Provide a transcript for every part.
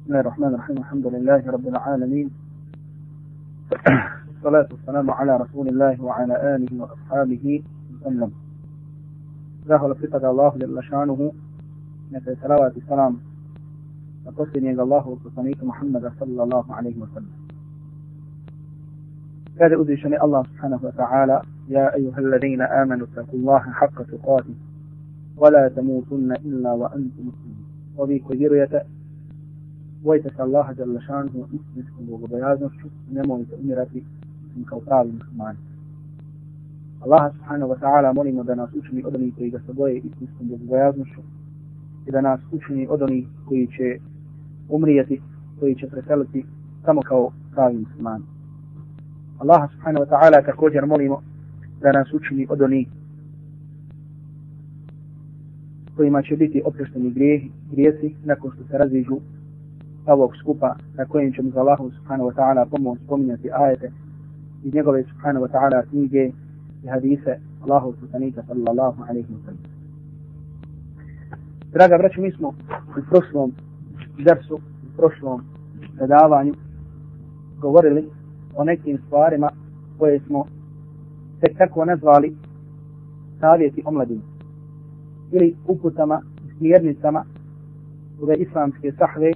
بسم الله الرحمن الرحيم. الحمد لله رب العالمين. والصلاة والسلام على رسول الله وعلى آله وأصحابه وسلم. ذاك لفتك الله جل شأنه نفي صلوات السلام. وقصني الله وقصنيك محمد صلى الله عليه وسلم. كاد أدشني الله سبحانه وتعالى. يا أيها الذين آمنوا اتقوا الله حق تقاته. ولا تموتن إلا وأنتم مسلمون. وبي كبيرية bojite se Allaha jalla šanuhu istinskom bogobojaznošću i nemojte umirati im kao pravi muslimani. Allaha subhanahu wa ta'ala molimo da nas učini od onih koji ga se boje istinskom bogobojaznošću i da nas učini od onih koji će umrijeti, koji će preseliti samo kao pravi muslimani. Allaha subhanahu wa ta'ala također molimo da nas učini od onih kojima će biti oprošteni grijesi nakon što se raziđu ovog skupa na kojem ćemo za Allahu subhanahu wa ta'ala pomoć spominjati ajete i njegove subhanahu wa ta'ala knjige i hadise Allahu subhanahu sallallahu alaihi wa sallam. Draga braću, mi smo u prošlom dersu, u prošlom predavanju govorili o nekim stvarima koje smo tek tako nazvali savjeti omladini ili uputama, smjernicama ove islamske sahve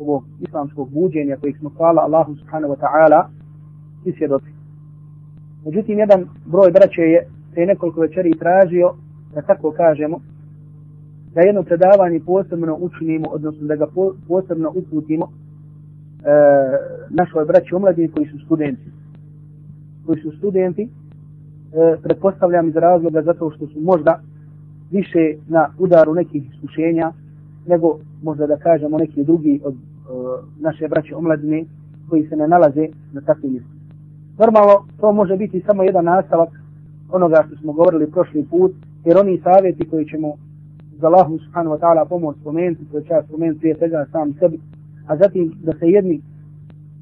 ovog islamskog buđenja kojeg smo hvala Allahu subhanahu wa ta'ala i svjedoci. Međutim, jedan broj braće je se nekoliko večeri tražio, da tako kažemo, da jedno predavanje posebno učinimo, odnosno da ga posebno uputimo e, našoj braći omladini koji su studenti. Koji su studenti, e, pretpostavljam iz razloga zato što su možda više na udaru nekih iskušenja, nego možda da kažemo neki drugi od uh, naše braće omladine koji se ne nalaze na takvim mjestima. Normalno, to može biti samo jedan nastavak onoga što smo govorili prošli put, jer oni savjeti koji ćemo za Allahu subhanahu wa ta'ala pomoć spomenuti, koji će spomenuti prije svega sam sebi, a zatim da se jedni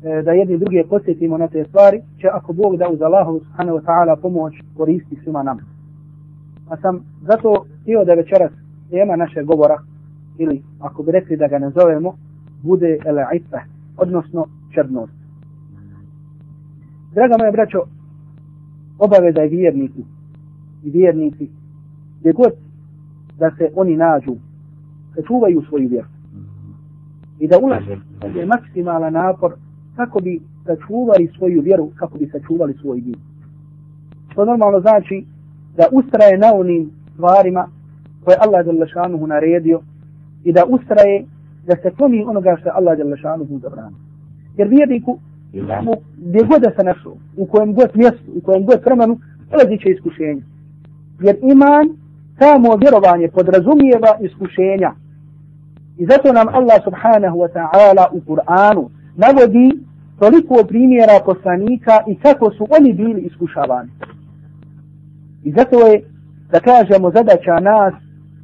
e, da jedni drugi posjetimo na te stvari, će ako Bog da uz Allahu subhanahu wa ta'ala pomoć koristi svima nama. A sam zato htio da večeras tema naše govora ili ako bi rekli da ga nazovemo, bude el-ifa, odnosno črnost. Draga moja braćo, obaveza je vjerniku i vjernici, gdje god da se oni nađu, da čuvaju svoju vjeru. I da ulaže je maksimalan napor kako bi sačuvali svoju vjeru, kako bi sačuvali svoj din. To normalno znači da ustraje na onim stvarima koje Allah je šanuhu naredio i da ustraje da se kloni onoga što Allah je šanuhu zabrano. Jer vjerniku, gdje god da se našao, u kojem god mjestu, u kojem god vremenu, prelazi će iskušenja. Jer iman, samo vjerovanje podrazumijeva iskušenja. I zato nam Allah subhanahu wa ta'ala u Kur'anu navodi toliko primjera poslanika i kako su oni bili iskušavani. I zato je, da kažemo, zadaća nas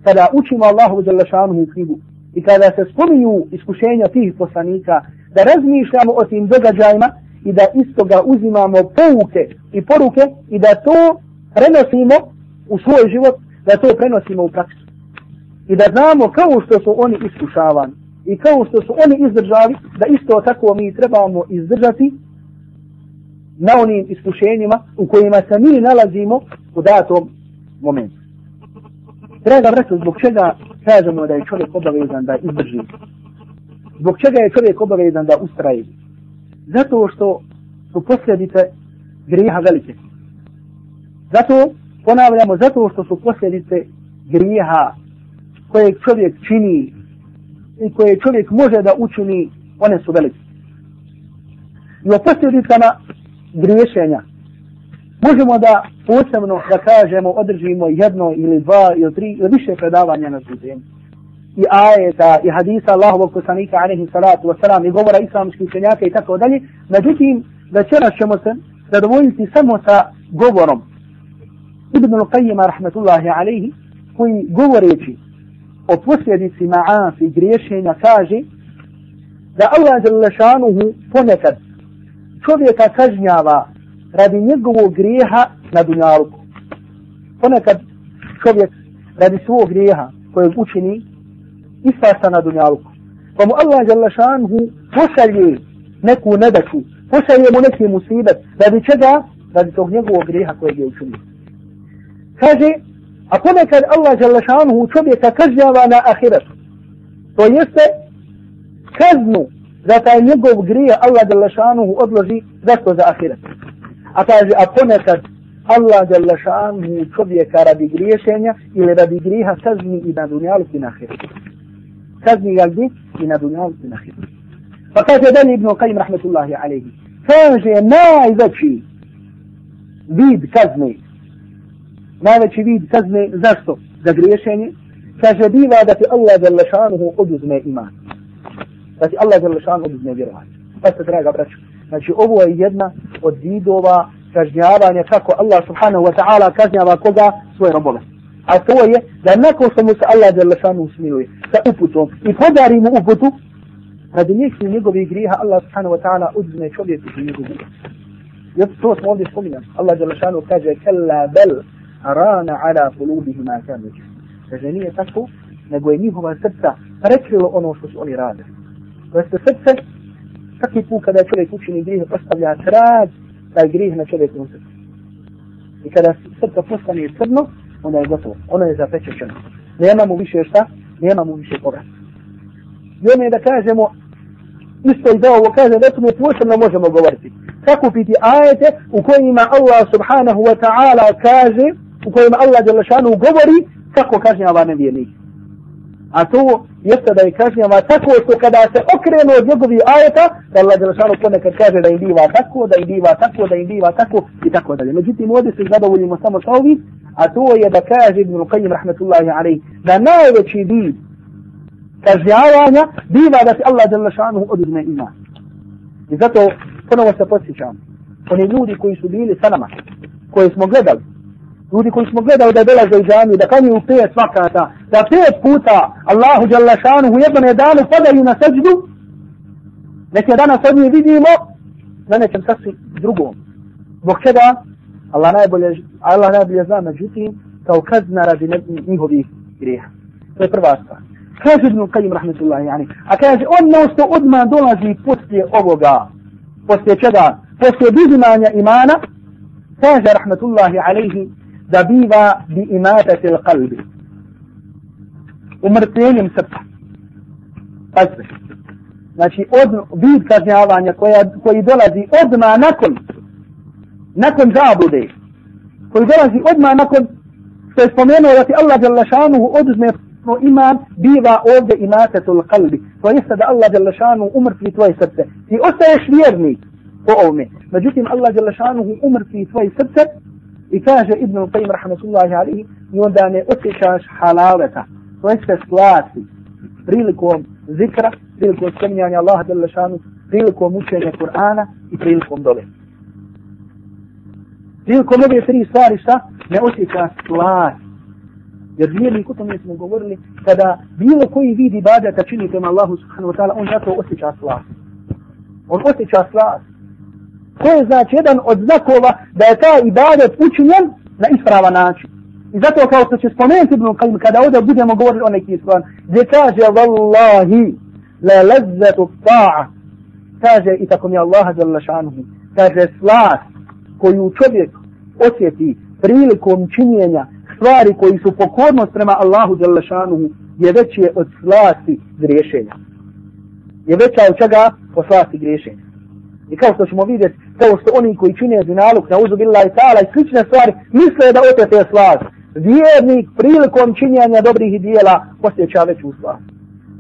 kada učimo Allahu za lašanuhu knjigu i kada se spominju iskušenja tih poslanika, da razmišljamo o tim događajima i da iz toga uzimamo pouke i poruke i da to prenosimo u svoj život, da to prenosimo u praksu. I da znamo kao što su oni iskušavani i kao što su oni izdržali, da isto tako mi trebamo izdržati na onim iskušenjima u kojima se mi nalazimo u datom momentu. Draga braćo, zbog čega kažemo da je čovjek obavezan da izdrži? Zbog čega je čovjek obavezan da ustraje? Zato što su posljedice grijeha velike. Zato, ponavljamo, zato što su posljedice grijeha koje čovjek čini i koje čovjek može da učini, one su velike. I o posljedicama griješenja možemo da posebno da kažemo održimo jedno ili dva ili tri ili više predavanja na tu temu. I ajeta i hadisa Allahovog poslanika alaihi salatu wasalam i govora islamskih učenjaka i tako dalje. Međutim, večeras ćemo se zadovoljiti samo sa govorom Ibn al-Qayyima rahmetullahi alaihi koji govoreći o posljedici ma'af griješenja kaže da Allah šanuhu ponekad čovjeka kažnjava radi njegovog grijeha na dunjalku. Ponekad čovjek radi svog grijeha kojeg učini ispašta na dunjalku. pa mu Allah Đalešanhu pošalje neku nedaču, pošalje mu neki musibet, radi čega? Radi tog njegovog grijeha kojeg je učinio. Kaže, a ponekad Allah Đalešanhu čovjeka kažnjava na ahiretu. To jeste kaznu za taj njegov grije Allah Đalešanhu odloži zašto za ahiret. A kaže, a ponekad Allah Đalešanhu čovjeka radi griješenja ili radi griha kazni i na dunjalu i na hiru. Kazni ga gdje? I na dunjalu i na hiru. Pa kaže Dani ibn Qajim rahmetullahi alaihi. Kaže najveći vid kazne. Najveći vid kazne zašto? Za griješenje. Kaže biva da ti Allah Đalešanhu oduzme iman. Da ti Allah Đalešanhu oduzme vjerovanje. Pa se draga braću. Znači ovo je jedna od vidova kažnjavanja kako Allah subhanahu wa ta'ala kažnjava koga svoje robove. A to je da nakon što mu se Allah Đalešanhu usmiluje sa uputom i podari mu uputu, radi njih njegovih griha Allah subhanahu wa ta'ala uzme čovjeku i njegovu. Jer to smo ovdje spominjali. Allah Đalešanhu kaže kella bel rana ala kulubihi ma kanu Kaže nije tako, nego je njihova srca prekrilo ono što su oni radili. To jeste srce, svaki put kada čovjek učini grih, postavlja trag taj grih na čovjeku srcu. I kada srce postane crno, onda je gotovo, ono je zapečećeno. Nema mu više šta, nema mu više povrat. I ono je da kažemo, isto i da ovo kaže, da mi posebno možemo govoriti. Kako piti ajete u kojima Allah subhanahu wa ta'ala kaže, u kojima Allah djelašanu govori, kako kažnjava nevjernik. A to jeste da je kažnjava tako što kada se okrenu od njegovi ajeta, da Allah Đelešanu ponekad kaže da im biva tako, da im biva tako, da im biva tako i tako dalje. Međutim, ovdje se zadovoljimo samo sa ovim, a to je da kaže Ibn Qayyim rahmetullahi alaih, da najveći vid kažnjavanja biva da se Allah Đelešanu oduzme ima. I zato ponovo se posjećam. Oni ljudi koji su bili sa nama, koji smo gledali, ljudi koji smo gledali da dolaze u džamiju, da kanju pet vakata, da pet puta Allahu Đalašanu u jednom danu padaju na seđdu, neke danas od njih vidimo na nečem sasvim drugom. Zbog čega? Allah najbolje, Allah najbolje zna, međutim, kao kazna radi njihovih grijeha. To je prva stvar. Kaže Ibn Qayyim rahmetullahi yani. A kaže, on nešto odmah dolazi poslije ovoga. Poslije čega? Poslije bizimanja imana, kaže rahmetullahi alaihi, da biva bi imatatil qalbi. Umrtvenjem srca. Pazite. Znači, od, vid kažnjavanja koja, koji dolazi odmah nakon, nakon zabude, koji dolazi odmah nakon što je spomenuo da ti Allah Đalašanuhu oduzme iman, biva ovdje imatatul qalbi. To jeste da Allah Đalašanuhu umrtvi tvoje srce. Ti ostaješ vjernik po ovome. Međutim, Allah Đalašanuhu umrtvi tvoje srce I kaže Ibn Qayyim rahmatullahi alihi i onda ne osjećaš halaleta. To jeste slasti, prilikom zikra, prilikom spominjanja Allaha del lešanu, prilikom učenja Kur'ana i prilikom dole. Prilikom ove tri stvari šta? Ne osjećaš slati. Jer vjerni kutom mi smo govorili, kada bilo koji vidi badata čini prema Allahu subhanahu wa ta'ala, on zato osjeća slast. On osjeća slast. To je znači jedan od znakova da je ta ibadet učinjen na ispravan način. I zato kao što će spomenuti Ibn Qayyim kada ovdje budemo govoriti o nekih stvari, gdje kaže Wallahi la lazzetu ta'a kaže i tako mi Allaha jalla šanuhu kaže slas koju čovjek osjeti prilikom činjenja stvari koji su pokornost prema Allahu jalla šanuhu je veće od slasti griješenja. Je veća od čega? Od slasti griješenja. I kao što ćemo vidjeti, kao što oni koji čine zinaluk na uzu bila i tala i slične stvari, misle da otete slaz. Vjernik prilikom činjenja dobrih dijela posjeća veću slaz.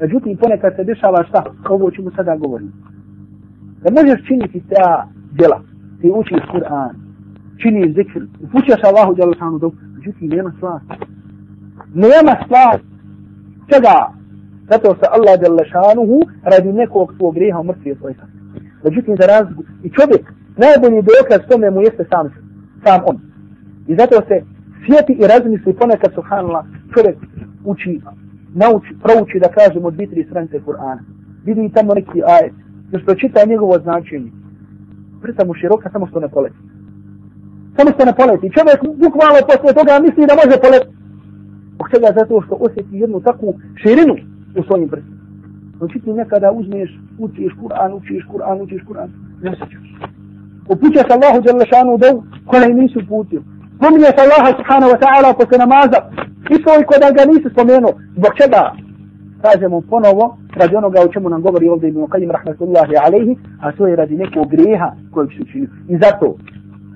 Međutim, ponekad se dešava šta? Ovo ćemo sada govoriti. Da možeš činiti ta djela, ti učiš Kur'an, činiš zikr, upućaš Allahu djelu sanu dobu, međutim, nema slaz. Nema slaz. Čega? Zato se Allah djelu šanuhu radi nekog svog grijeha umrtvije svoj sas. Međutim, za razliku, i čovjek, najbolji dokaz tome mu jeste sam, sam on. I zato se sjeti i razmisli ponekad, subhanallah, čovjek uči, nauči, prouči da kažem od bitri stranice Kur'ana. Vidi tamo neki ajet, još pročita njegovo značenje. Prsta mu široka, samo što ne poleti. Samo što ne poleti. Čovjek bukvalno posle toga misli da može poleti. Zbog čega? Zato što osjeti jednu takvu širinu u svojim prstima. Znači ti nekada uzmeš, učiš Kur'an, učiš Kur'an, učiš Kur'an, ne sjećaš. Upućaš Allahu Đalešanu u dovu, koje nisu putio. Spominješ Allaha subhanahu wa ta'ala posle namaza, isto i kada ga nisi spomenuo. Zbog čega? Kažemo ponovo, radi onoga o čemu nam govori ovdje Ibn Qayyim rahmatullahi alaihi, a to je radi nekog grijeha kojeg su učinili. I zato,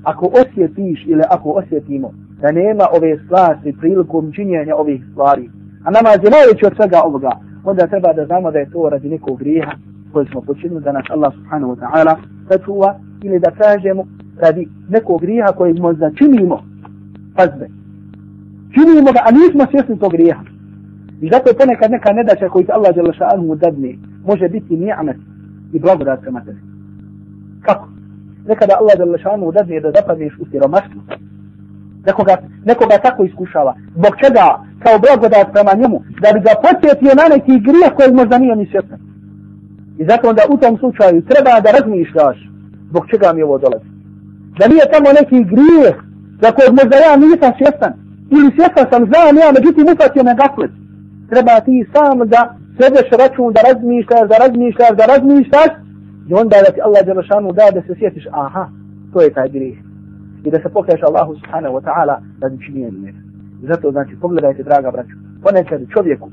ako osjetiš ili ako osjetimo da nema ove slasti prilikom činjenja ovih stvari, a namaz je najveći od svega ovoga, onda treba da znamo da je to radi nekog grijeha koji smo počinili da nas Allah subhanahu wa ta'ala sačuva ili da kažemo radi nekog grijeha kojeg možda činimo pazbe. Činimo ga, a nismo svjesni tog grijeha. I zato je ponekad neka nedača koju se Allah djelaša anhu dadne, može biti ni'amet i blagodat prema tebi. Kako? Nekada Allah djelaša anhu dadne da zapadneš u siromaštvu. Nekoga, nekoga tako iskušava. Zbog čega? Kao blagodat prema njemu. Da bi ga podsjetio na neki grijeh koji možda nije ni svjestan. I zato onda u tom slučaju treba da razmišljaš zbog čega mi ovo dolazi. Da nije tamo neki grijeh za kojeg možda ja nisam svjestan. Ili svjestan sam, znam ja, međutim upatio me gaflet. Treba ti sam da svedeš račun, da razmišljaš, da razmišljaš, da razmišljaš. I onda da ti Allah Đelešanu da da se sjetiš, aha, to je taj grijeh. I da se pokaješ Allahu subhanahu wa ta'ala da ti čini zato znači, pogledajte, draga braću, ponekad čovjeku,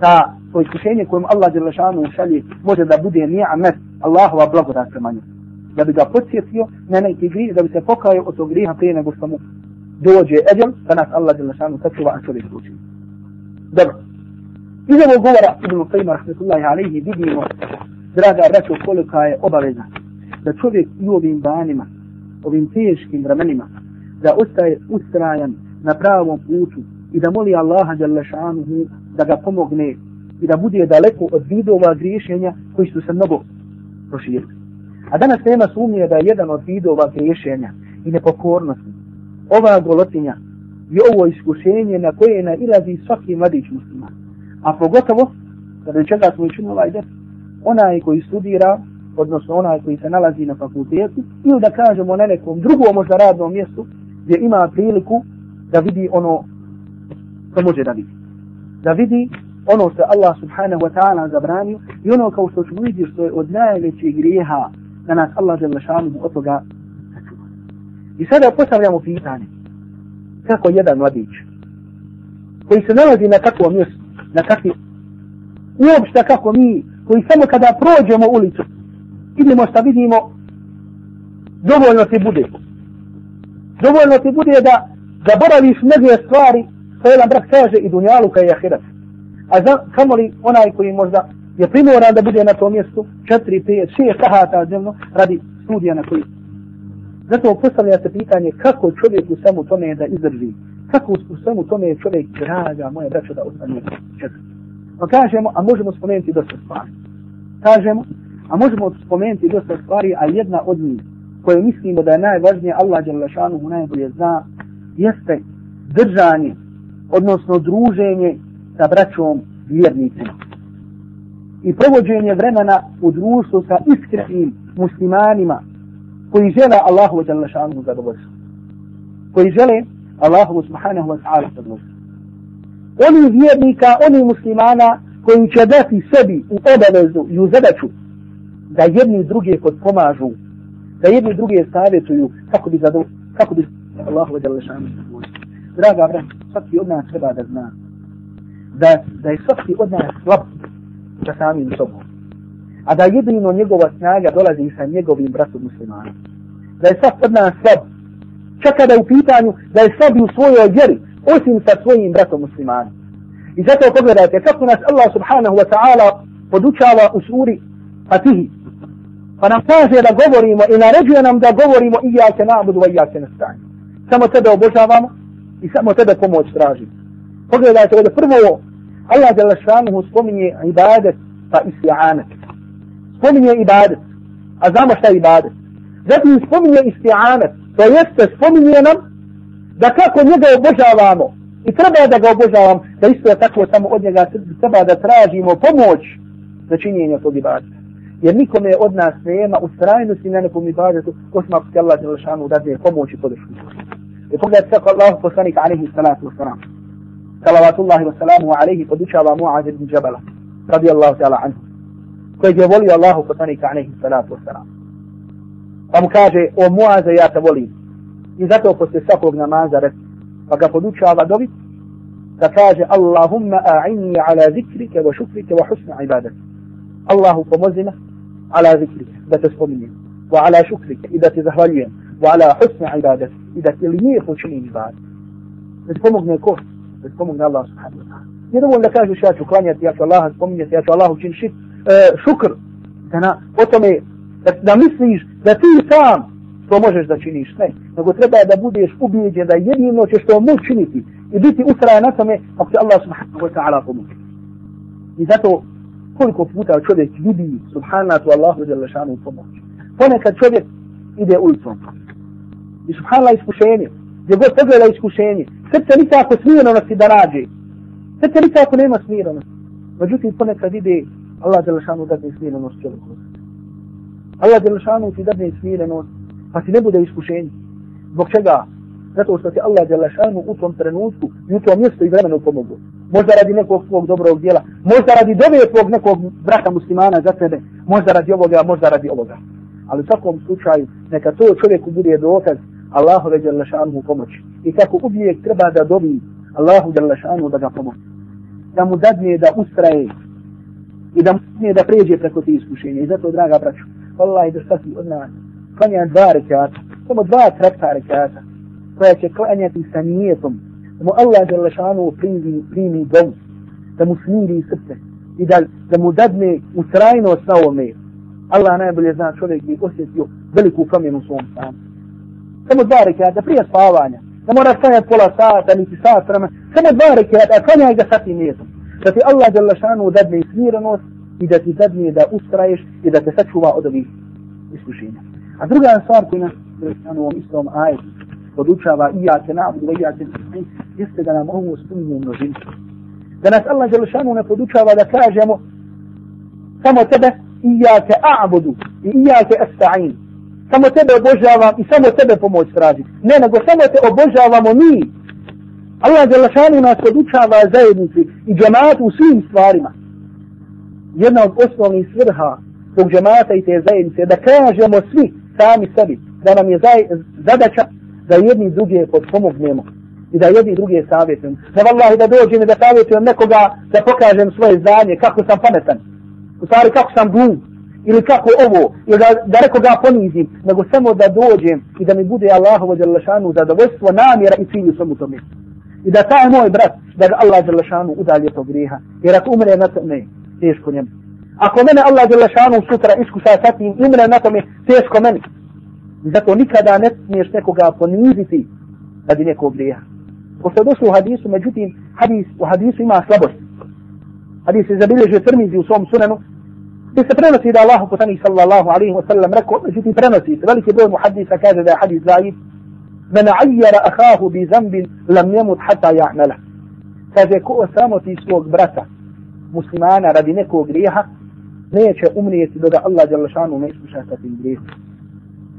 ta to iskušenje kojim Allah Đelešanu šalje može da bude ni'amet Allahova blagodat prema njemu da bi ga podsjetio na neki grih, da bi se pokajao od tog griha prije nego što mu dođe eđel, da nas Allah dželle šanu sačuva, a čovjek uči. Dobro. Iz ovog govora Ibn Qayyim rahmetullahi alejhi vidimo, draga braćo, kolika je obaveza da čovjek i u ovim danima, ovim teškim vremenima, da ostaje ustrajan na pravom putu i da moli Allaha dželle da ga pomogne i da bude daleko od vidova griješenja koji su se mnogo proširili. A danas nema sumnje da je jedan od vidova griješenja i nepokornosti ova golotinja i ovo iskušenje na koje nailazi svaki mladić musliman. A pogotovo, kada čega smo učinili ovaj den, onaj koji studira, odnosno onaj koji se nalazi na fakultetu, ili da kažemo na nekom drugom možda radnom mjestu, gdje ima priliku da vidi ono što može da vidi. Da vidi ono što Allah subhanahu wa ta'ala zabranio i ono kao što ćemo vidjeti što je od najvećih grijeha da nas Allah žele šanu od toga sačuva. I sada postavljamo pitanje. Kako jedan mladić koji se nalazi na takvom mjestu, na kakvi uopšte kako mi, koji samo kada prođemo ulicu, idemo šta vidimo, dovoljno ti bude. Dovoljno ti bude da zaboraviš mnoge stvari, to jedan brat kaže i dunjalu i ahirat. A za, kamo li onaj koji možda je primoran da bude na tom mjestu 4, 5, 6 sahata dnevno radi studija na koji. Zato postavlja se pitanje kako čovjek u svemu tome da izdrži. Kako u svemu tome je čovjek draga moje braćo da ostane četiri. Pa kažemo, a možemo spomenuti dosta stvari. Kažemo, a možemo spomenuti dosta stvari, a jedna od njih koje mislimo da je najvažnije, Allah Đalešanu mu najbolje zna, jeste držanje, odnosno druženje sa braćom vjernicima i provođenje vremena u društvu sa iskrenim muslimanima koji žele Allahu jalla šanu zadovoljstvo. Koji žele Allahu subhanahu wa ta'ala zadovoljstvo. Oni vjernika, oni muslimana koji će dati sebi u obavezu i u zadaću da jedni druge podpomažu, da jedni druge savjetuju kako bi zadovoljstvo, kako bi Allahu jalla šanu zadovoljstvo. Draga brat, svaki od nas treba da zna da, da je svaki od nas slab sa samim sobom. A da jedino njegova snaga dolazi sa njegovim bratom muslimanom. Da je svaki od nas slab. Čak kada je u pitanju da je slab u svojoj vjeri, osim sa svojim bratom muslimanom. I zato pogledajte kako nas Allah subhanahu wa ta'ala podučava u suri Fatihi. Pa nam kaže da govorimo i naređuje nam da govorimo i ja se nabudu i ja se nastanju. Samo tebe obožavamo i samo tebe pomoć tražimo. Pogledajte ovdje prvo Allah je lašanuhu spominje ibadet pa isti'anet. Spominje ibadet. A znamo šta je ibadet. Zatim spominje isti'anet. To jeste spominje nam da kako njega obožavamo i treba da ga obožavam, da isto tako samo od njega treba da tražimo pomoć za činjenje tog ibadeta. Jer nikome od nas nema u na nekom ibadetu, osim ako se Allah je lašanuhu da pomoć i podršku. I pogledajte kako Allah poslanik alaihi salatu wasalam salavatullahi wa salamu alaihi podučava Mu'az ibn Jabala. radijallahu ta'ala anhu, kojeg je volio Allahu poslanika alaihi salatu wasalam. Pa mu kaže, o Muaze, ja te volim. I zato posle svakog namaza reci, pa ga podučava dobi, da kaže, Allahumma a'inni ala zikrike wa šukrike wa husna ibadat. Allahu pomozi me على ذكرك إذا تسقني وعلى شكرك إذا تزهرني وعلى حسن عبادتك إذا تلني خشني بعد. تسقمك نكوت تسقمك الله سبحانه وتعالى. يدوم لك أجل شاء شكران يا تياك الله تسقمني يا الله وشين شيء آه، شكر. أنا وتمي da misliš da ti sam to možeš da činiš, ne, nego treba da budeš ubijeđen da jedino ćeš to moći činiti i biti ustraja na tome ako će Allah subhanahu wa ta'ala pomoći. I zato koliko puta čovjek vidi subhanatu Allahu jalla šanu pomoć. Ponekad čovjek ide ulicom. I subhanallah iskušenje. Gdje god pogleda iskušenje. Srce nikako smirenosti da rađe. Srce nikako nema smirenosti. Međutim, ponekad ide Allah jalla šanu da ne smirenost čovjeku. Allah jalla šanu ti da ne smirenost pa ti ne bude iskušenje. Zbog čega? Zato što ti Allah jalla šanu u tom trenutku i u tom mjestu i vremenu pomogu. Možda radi nekog svog dobrog dijela, možda radi dobije svog nekog brata muslimana za sebe, možda radi ovoga, možda radi ovoga. Ali u svakom slučaju, neka to čovjeku bude dokaz Allahove jalla šanu pomoći. I kako uvijek treba da dobi Allahu jalla šanu da ga pomoći. Da mu dadne da ustraje i da mu dadne da pređe preko te iskušenja. I zato, draga braću, Allah da svaki od nas klanja dva rekata, samo dva kratka rekata, koja će klanjati sa nijetom, mu Allah je lešanu primi, primi dom, da mu smiri srce i da, da mu dadne ustrajnost na ovome. Allah najbolje zna čovjek bi osjetio veliku promjenu u svom stanu. Samo dva rekata prije spavanja, da mora stanjati pola sata, niti sat vremena, samo dva rekata, klanjaj ga sa tim nijetom. Da ti Allah je lešanu dadne smirenost i da ti dadne da ustraješ i da te sačuva od ovih iskušenja. A druga stvar koja nas u ovom istom ajetu podučava i ja te nabudu, i ja te jeste da nam ovo spominje množinu. Da nas Allah Đelešanu ne podučava da kažemo samo tebe i ja te a'budu i ja te esta'in. Samo tebe obožavam i samo tebe pomoć tražim. Ne, nego samo te obožavamo mi. Allah Đelešanu nas podučava zajednici i džematu u svim stvarima. Jedna od osnovnih svrha tog džemata i te zajednice da kažemo svi sami sebi, da nam je zaj, zadaća da jedni druge podpomognemo i da jedni druge savjetujem. Da vallahi da dođem i da savjetujem nekoga da pokažem svoje znanje, kako sam pametan, u stvari kako sam glup, ili kako ovo, ili da, da nekoga ponizim, nego samo da dođem i da mi bude Allahovo djelašanu zadovoljstvo, namjera i cilju svemu tome. I da taj moj brat, da ga Allah djelašanu udalje to grijeha, jer ako umre na tome, teško njemu. Ako mene Allah Đelešanu sutra iskuša sa tim, umre na tome teško meni. Zato nikada ne smiješ nekoga poniziti radi nekog grija. Pošto je došlo u hadisu, međutim, hadis, u hadisu ima slabost. Hadis je zabilježio crmizi u svom sunenu, gdje se prenosi da Allah poslani sallallahu alaihi wa sallam rekao, međutim prenosi se, veliki broj muhadisa kaže da je hadis zaid, men ajjara ahahu bi zambin lam jemut hata ja'mela. Kaže, ko samoti svog brata, muslimana radi nekog grijeha, neće umrijeti da Allah dželle ne iskuša sa tim grijehom.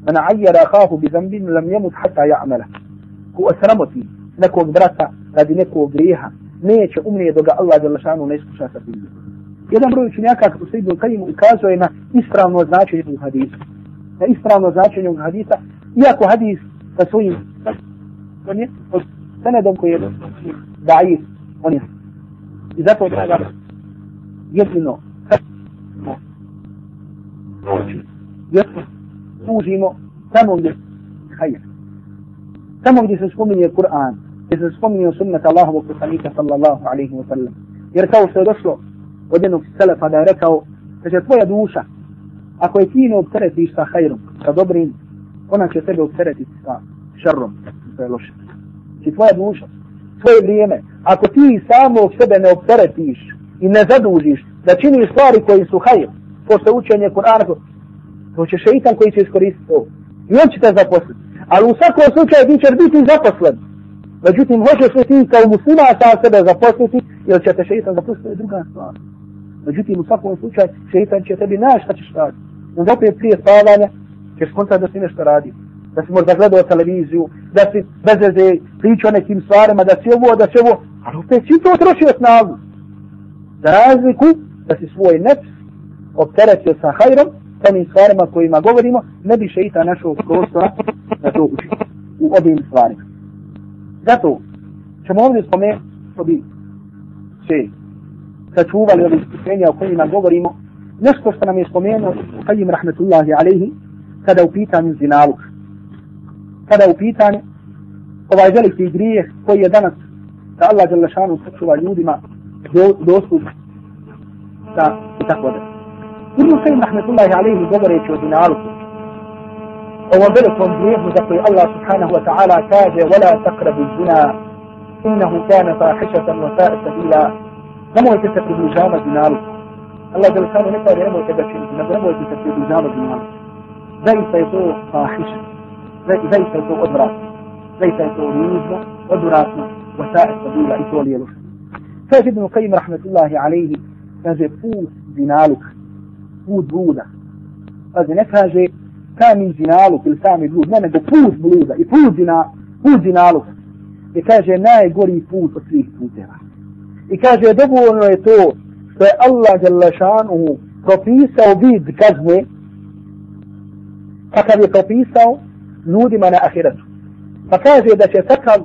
Man عير akhahu bi zambin lam حتى يعمله. هو Ko osramoti nekog brata radi nekog grijeha, neće umrijeti dok Allah dželle šanu ne iskuša sa tim grijehom. Jedan broj učenjaka kako se Ibn Qayyim ukazuje na ispravno značenje ovog hadisa. Na ispravno značenje ovog hadisa, iako hadis sa svojim on je od senedom koji je on je. I zato jedino služimo tamo gdje hajr. Tamo gdje se spominje Kur'an, gdje se spominje sunnet Allahovog poslanika sallallahu alaihi wa sallam. Jer kao što je došlo od jednog selefa da je rekao, da će tvoja duša, ako je ti ne opteretiš sa hajrom, sa dobrim, ona će sebe opteretiti sa šarrom, sa je loše. Či tvoja duša, tvoje vrijeme, ako ti samog sebe ne opteretiš i ne zadužiš da činiš stvari koji su hajr, pošto učenje Kur'ana, doće šeitan koji će iskoristiti to. I on će te zaposliti. Ali u svakom slučaju ti ćeš biti zaposlen. Međutim, hoćeš li ti kao muslima sa sebe zaposliti, jer će te šeitan zaposliti, to je druga stvar. Međutim, u svakom slučaju, šeitan će tebi naći šta ćeš raditi. Onda opet prije spavanja, ćeš skontati da si nešto radi. Da si možda gledao televiziju, da si bez veze pričao nekim stvarima, da si ovo, da si ovo, ali opet si to trošio snagu. Za razliku da si svoj nefs opteretio sa hajrom, onim stvarima kojima govorimo, ne bi šeita našog prostora da to uči u ovim stvarima. Zato ćemo ovdje spomenuti što bi se sačuvali ovih iskušenja o kojima govorimo, nešto što nam je spomenuo Kajim rahmetullahi Aleyhi, kada u pitanju zinaluk. Kada u pitanju ovaj veliki grijeh koji je danas da Allah Đalešanu sačuva ljudima do, dostup da i tako da. ابن القيم رحمة الله عليه قبر يتشودين عالك ووبلكم بيه مزقي الله سبحانه وتعالى كاد ولا تقرب الزنا إنه كان فاحشة وساء سبيلا لم يتسك بجامة دينالك الله قال كان نكار يرمو كبشي لم يتسك بجامة دينالك زي سيطو فاحشة زي سيطو أدراك زي سيطو ميزم أدراك وساء سبيلا إتوالي ابن القيم رحمة الله عليه نزفوس دينالك put bluda. Pazi, ne kaže sami zinaluk ili sami blud, ne nego put bluda i put, zina, put zinaluk. I kaže najgori put od svih puteva. I kaže dovoljno je to što je Allah Đalešanuhu propisao vid kazne kakav je propisao ljudima na ahiretu. Pa kaže da će takav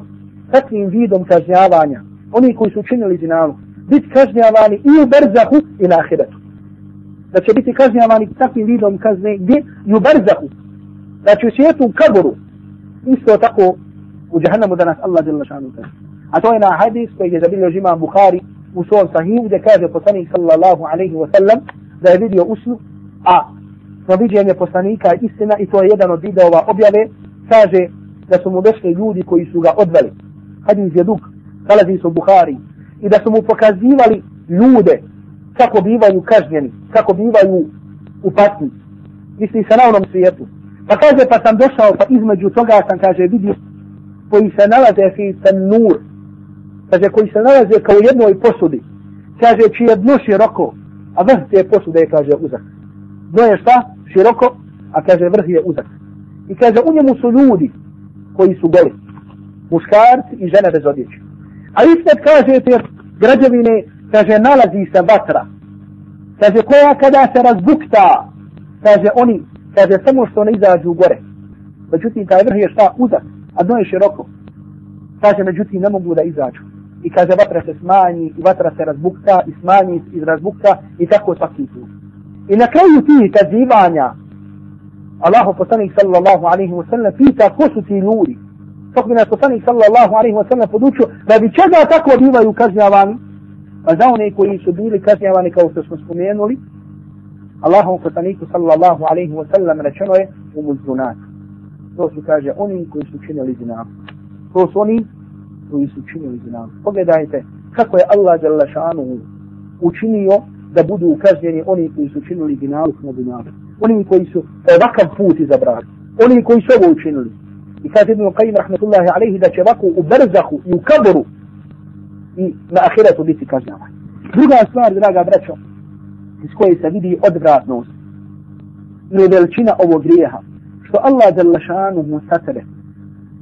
takvim vidom kažnjavanja, oni koji su činili zinalu, biti kažnjavani i u berzahu i na ahiretu. Da će biti kažnjavani takvim vidom kazne gdje i u barzahu. Znači u svijetu u kaboru. Isto tako u džahannamu da nas Allah djela šanu kaže. A to je na hadis koji je zabilio žima Bukhari u svom sahiju gdje kaže poslanik sallallahu alaihi wa sallam da je vidio usnu, a smo viđenje poslanika istina i to je jedan od videova objave, kaže da su mu došli ljudi koji su ga odveli hadis je dug, nalazi se u Buhari, i da su mu pokazivali ljude kako bivaju kažnjeni, kako bivaju u patnji. Misli se na onom svijetu. Pa kaže, pa sam došao, pa između toga sam, kaže, vidio koji se nalaze fi sen nur. Kaže, koji se nalaze kao u jednoj posudi. Kaže, čije dno široko, a vrh te posude je, kaže, uzak. Dno je šta? Široko, a kaže, vrh je uzak. I kaže, u njemu su ljudi koji su goli muškarci i žene bez odjeće. A ispred kaže te građevine, kaže, nalazi se vatra. Kaže, koja kada se razbukta, kaže, oni, kaže, samo što ne izađu gore. Međutim, taj vrh je šta uzak, a dno je široko. Kaže, međutim, ne mogu da izađu. I kaže, vatra se smanji, i vatra se razbukta, i smanji, i razbukta, i tako svaki put. I na kraju tih kazivanja, Allahu poslanik sallallahu alaihi wa sallam pita ko su ti ljudi kako bi nas poslanik sallallahu alaihi wa sallam podučio, da bi čega tako bivaju kažnjavani, a za one koji su bili kažnjavani kao što smo spomenuli, Allahom poslaniku sallallahu alaihi wa sallam rečeno je u muzunat. To su kaže oni koji su činili zinam. To su oni koji su činili zinam. Pogledajte kako je Allah jalla šanu učinio da budu kažnjeni oni koji su činili zinam na dunjalu. Oni koji su ovakav put izabrali. Oni koji su ovo učinili. I kaže Ibn Qayyim rahmetullahi alaihi da će ovako u berzahu i u kaboru i na ahiretu biti kažnjavan. Druga stvar, draga braćo, iz koje se vidi odvratnost ili veličina ovog grijeha, što Allah jalla šanu mu satele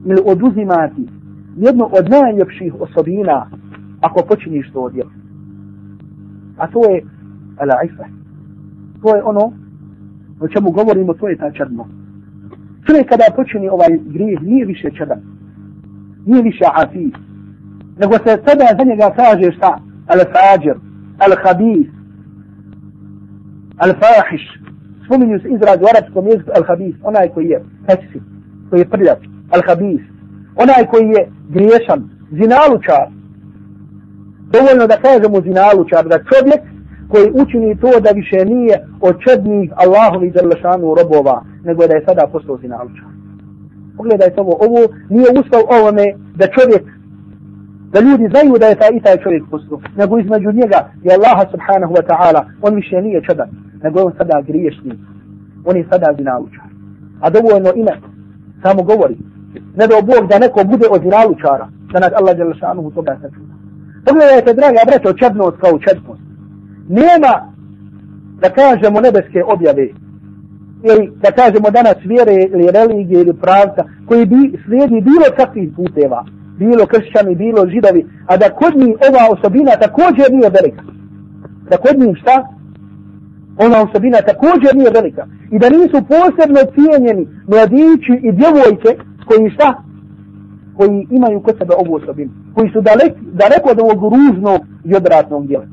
ili oduzimati jednu od najljepših osobina ako počiniš to odjel. A to je ala To je ono o čemu govorimo, to je ta črno. Čovjek kada počini ovaj grijeh nije više čedan. Nije više afij, Nego se sada za njega kaže šta? Al-Fajr, al-habis, al-fahiš. Spominju se izraz u arabskom jeziku al-habis. Onaj koji je peksi, koji je prljav. Al-habis. Onaj koji je griješan. Zinalučar. Dovoljno da kažemo zinalučar. Da čovjek koji učini to da više nije od čednih Allahovi zrlešanu robova, nego da je sada postao zinalučar. Pogledajte ovo, ovo nije ustav ovome da čovjek, da ljudi znaju da je taj i taj čovjek postao, nego između njega i Allaha subhanahu wa ta'ala, on više nije čedan, nego on sada griješni, on je sada zinalučar. A dovoljno ime samo govori, ne da Bog da neko bude od zinalučara, da nas Allah zrlešanu toga sačuva. Pogledajte, draga braćo, čednost kao čednost nema da kažemo nebeske objave ili da kažemo danas vjere ili religije ili pravca koji bi slijedi bilo kakvih puteva bilo kršćani, bilo židovi a da kod njih ova osobina također nije velika da kod njih šta? Ona osobina također nije velika. I da nisu posebno cijenjeni mladići i djevojke koji šta? Koji imaju kod sebe ovu osobinu. Koji su dalek, daleko od ovog ružnog i odratnog djela.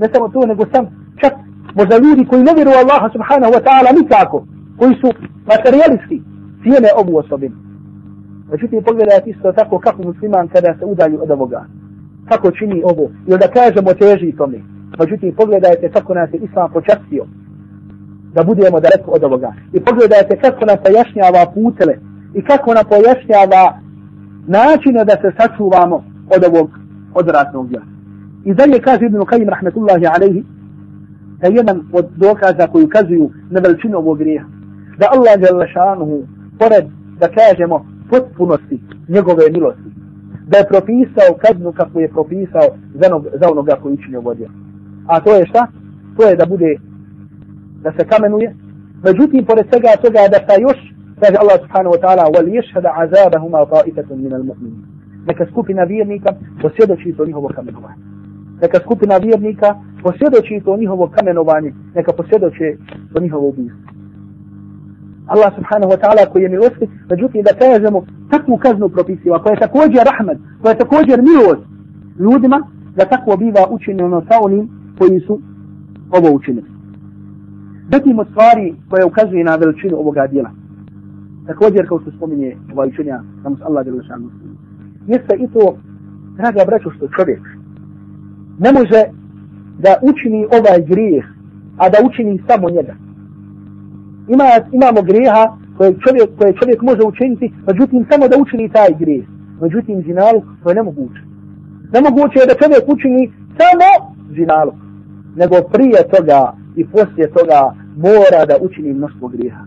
Ne samo to, nego sam čak možda ljudi koji ne vjeruju Allaha subhanahu wa ta'ala nikako. Koji su materialisti cijene ovu osobinu. Međutim, pogledajte isto tako kako musliman kada se udalju od ovoga. Kako čini ovo. Ili da kažemo teži tome. Međutim, pogledajte kako nas je Islam počastio da budemo daleko od ovoga. I pogledajte kako nam pojašnjava putele i kako nam pojašnjava načine da se sačuvamo od ovog odratnog djela. I dalje kaže Ibn Qajim rahmetullahi alaihi da jedan od dokaza koji ukazuju na veličinu ovog grija. Da Allah je šanuhu, pored da kažemo potpunosti njegove milosti, da je propisao kaznu kako je propisao za, onog, za onoga koji učinio vodio. A to je šta? To je da bude da se kamenuje. Međutim, pored svega toga da sa još, kaže Allah subhanahu wa ta'ala, wal ješhada azabahuma ta'ifatun min al-mu'minin. Neka skupina vjernika posvjedoči to njihovo kamenovanje. Neka skupina vjernika posvjedoči to njihovo kamenovanje, neka posvjedoči to njihovo ubijstvo. Allah subhanahu wa ta'ala koji je milosti, međutim da kažemo takvu kaznu propisiva, koja je također rahmet, koja je također milost ljudima, da takvo biva učinjeno sa onim koji su ovo učinili. Zatim od stvari koje ukazuje na veličinu ovoga dijela. Također kao što spominje ovaj učenja, samo s Allah delu šanu. Jeste i to, draga braćo, što čovjek ne može da učini ovaj grijeh, a da učini samo njega. Ima, imamo grijeha koje čovjek, koje čovjek može učiniti, međutim samo da učini taj grijeh. Međutim, zinalu, to je nemoguće. Nemoguće je da čovjek učini samo zinalu. Nego prije toga i poslije toga mora da učini mnoštvo grijeha.